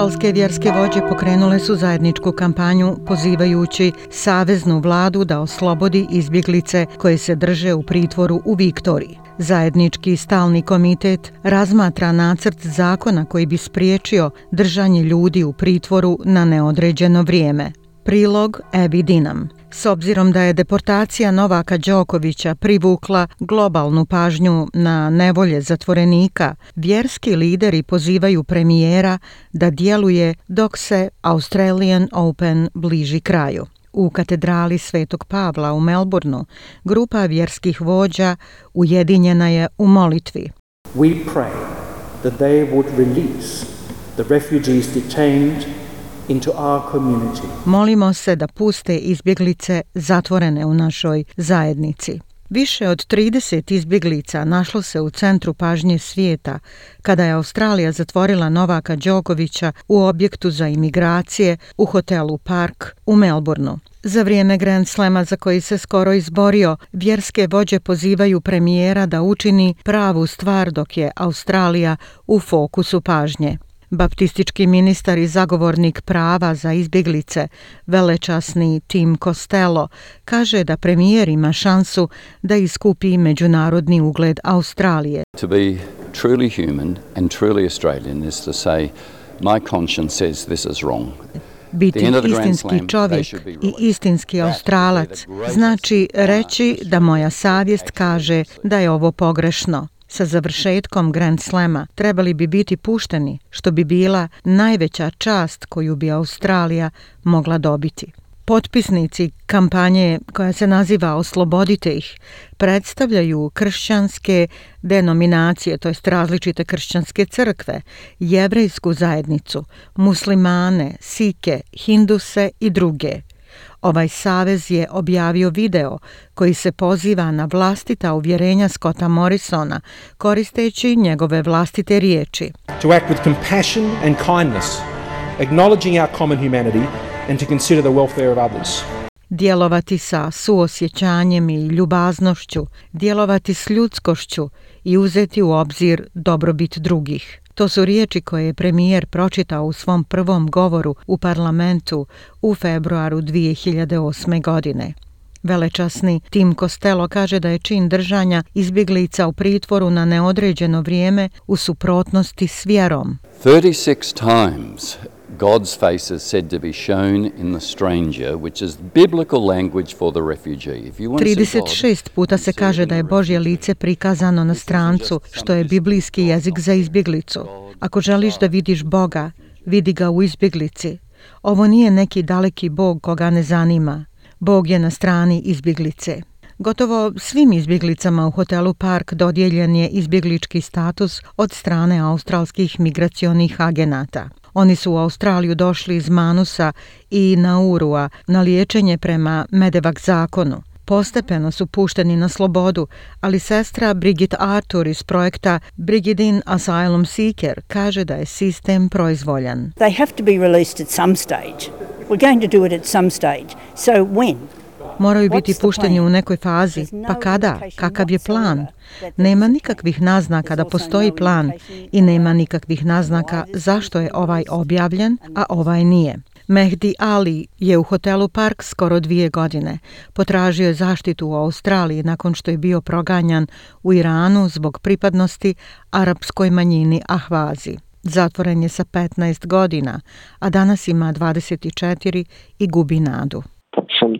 Australske vjerske vođe pokrenule su zajedničku kampanju pozivajući saveznu vladu da oslobodi izbjeglice koje se drže u pritvoru u Viktoriji. Zajednički stalni komitet razmatra nacrt zakona koji bi spriječio držanje ljudi u pritvoru na neodređeno vrijeme. Prilog Ebi Dinam. S obzirom da je deportacija Novaka Đokovića privukla globalnu pažnju na nevolje zatvorenika, vjerski lideri pozivaju premijera da djeluje dok se Australian Open bliži kraju. U katedrali Svetog Pavla u Melbourneu grupa vjerskih vođa ujedinjena je u molitvi. We pray that they would release the refugees detained. Molimo se da puste izbjeglice zatvorene u našoj zajednici. Više od 30 izbjeglica našlo se u centru pažnje svijeta kada je Australija zatvorila Novaka Đokovića u objektu za imigracije u hotelu Park u Melbourneu. Za vrijeme Grand Slema za koji se skoro izborio, vjerske vođe pozivaju premijera da učini pravu stvar dok je Australija u fokusu pažnje. Baptistički ministar i zagovornik prava za izbjeglice, velečasni Tim Costello, kaže da premijer ima šansu da iskupi međunarodni ugled Australije. To be truly human and truly Australian is to say my conscience says this is wrong. Biti istinski čovjek i istinski australac znači reći da moja savjest kaže da je ovo pogrešno sa završetkom Grand Slema trebali bi biti pušteni, što bi bila najveća čast koju bi Australija mogla dobiti. Potpisnici kampanje koja se naziva Oslobodite ih predstavljaju kršćanske denominacije, to jest različite kršćanske crkve, jevrejsku zajednicu, muslimane, sike, hinduse i druge – Ovaj savez je objavio video koji se poziva na vlastita uvjerenja Scotta Morrisona koristeći njegove vlastite riječi. To act with compassion and kindness, acknowledging our common humanity and to consider the welfare of others. Djelovati sa suosjećanjem i ljubaznošću, djelovati s ljudskošću i uzeti u obzir dobrobit drugih. To su riječi koje je premijer pročitao u svom prvom govoru u parlamentu u februaru 2008. godine. Velečasni Tim Costello kaže da je čin držanja izbjeglica u pritvoru na neodređeno vrijeme u suprotnosti s vjerom. 36 times God's face is said to be shown in the stranger, which is biblical language for the refugee. If you want 36 puta se kaže da je Božje lice prikazano na strancu, što je biblijski jezik za izbjeglicu. Ako želiš da vidiš Boga, vidi ga u izbjeglici. Ovo nije neki daleki Bog koga ne zanima. Bog je na strani izbjeglice. Gotovo svim izbjeglicama u hotelu Park dodijeljen je izbjeglički status od strane australskih migracionih agenata. Oni su u Australiju došli iz Manusa i Naurua na liječenje prema Medevak zakonu. Postepeno su pušteni na slobodu, ali sestra Brigitte Arthur iz projekta Brigidin Asylum Seeker kaže da je sistem proizvoljan. They have to be released at some stage. We're going to do it at some stage. So when? Moraju biti pušteni u nekoj fazi. Pa kada? Kakav je plan? Nema nikakvih naznaka da postoji plan i nema nikakvih naznaka zašto je ovaj objavljen, a ovaj nije. Mehdi Ali je u hotelu Park skoro dvije godine. Potražio je zaštitu u Australiji nakon što je bio proganjan u Iranu zbog pripadnosti arapskoj manjini Ahvazi. Zatvoren je sa 15 godina, a danas ima 24 i gubi nadu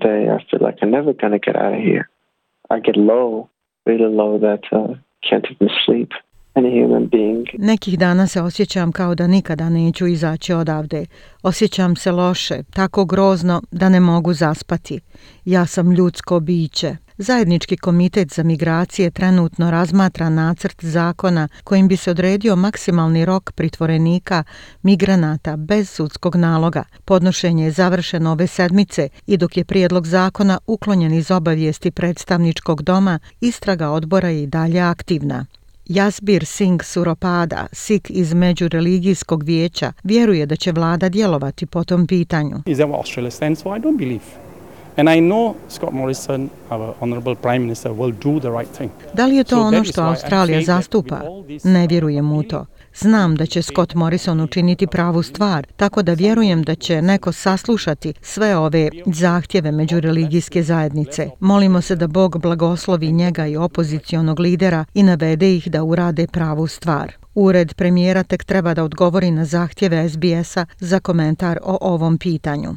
day I feel like I'm never going to get out of here. I get low, really low that uh, can't even sleep. Nekih dana se osjećam kao da nikada neću izaći odavde. Osjećam se loše, tako grozno da ne mogu zaspati. Ja sam ljudsko biće. Zajednički komitet za migracije trenutno razmatra nacrt zakona kojim bi se odredio maksimalni rok pritvorenika migranata bez sudskog naloga. Podnošenje je završeno ove sedmice i dok je prijedlog zakona uklonjen iz obavijesti predstavničkog doma, istraga odbora je i dalje aktivna. Jasbir Singh Suropada, sik iz Međureligijskog vijeća, vjeruje da će vlada djelovati po tom pitanju. Is there what Australia stands for? I don't believe. And I know Scott Morrison, our honorable prime minister, will do the right thing. Da li je to ono što Australija zastupa? Ne vjerujem u to. Znam da će Scott Morrison učiniti pravu stvar, tako da vjerujem da će neko saslušati sve ove zahtjeve međureligijske zajednice. Molimo se da Bog blagoslovi njega i opozicionog lidera i navede ih da urade pravu stvar. Ured premijera tek treba da odgovori na zahtjeve SBS-a za komentar o ovom pitanju.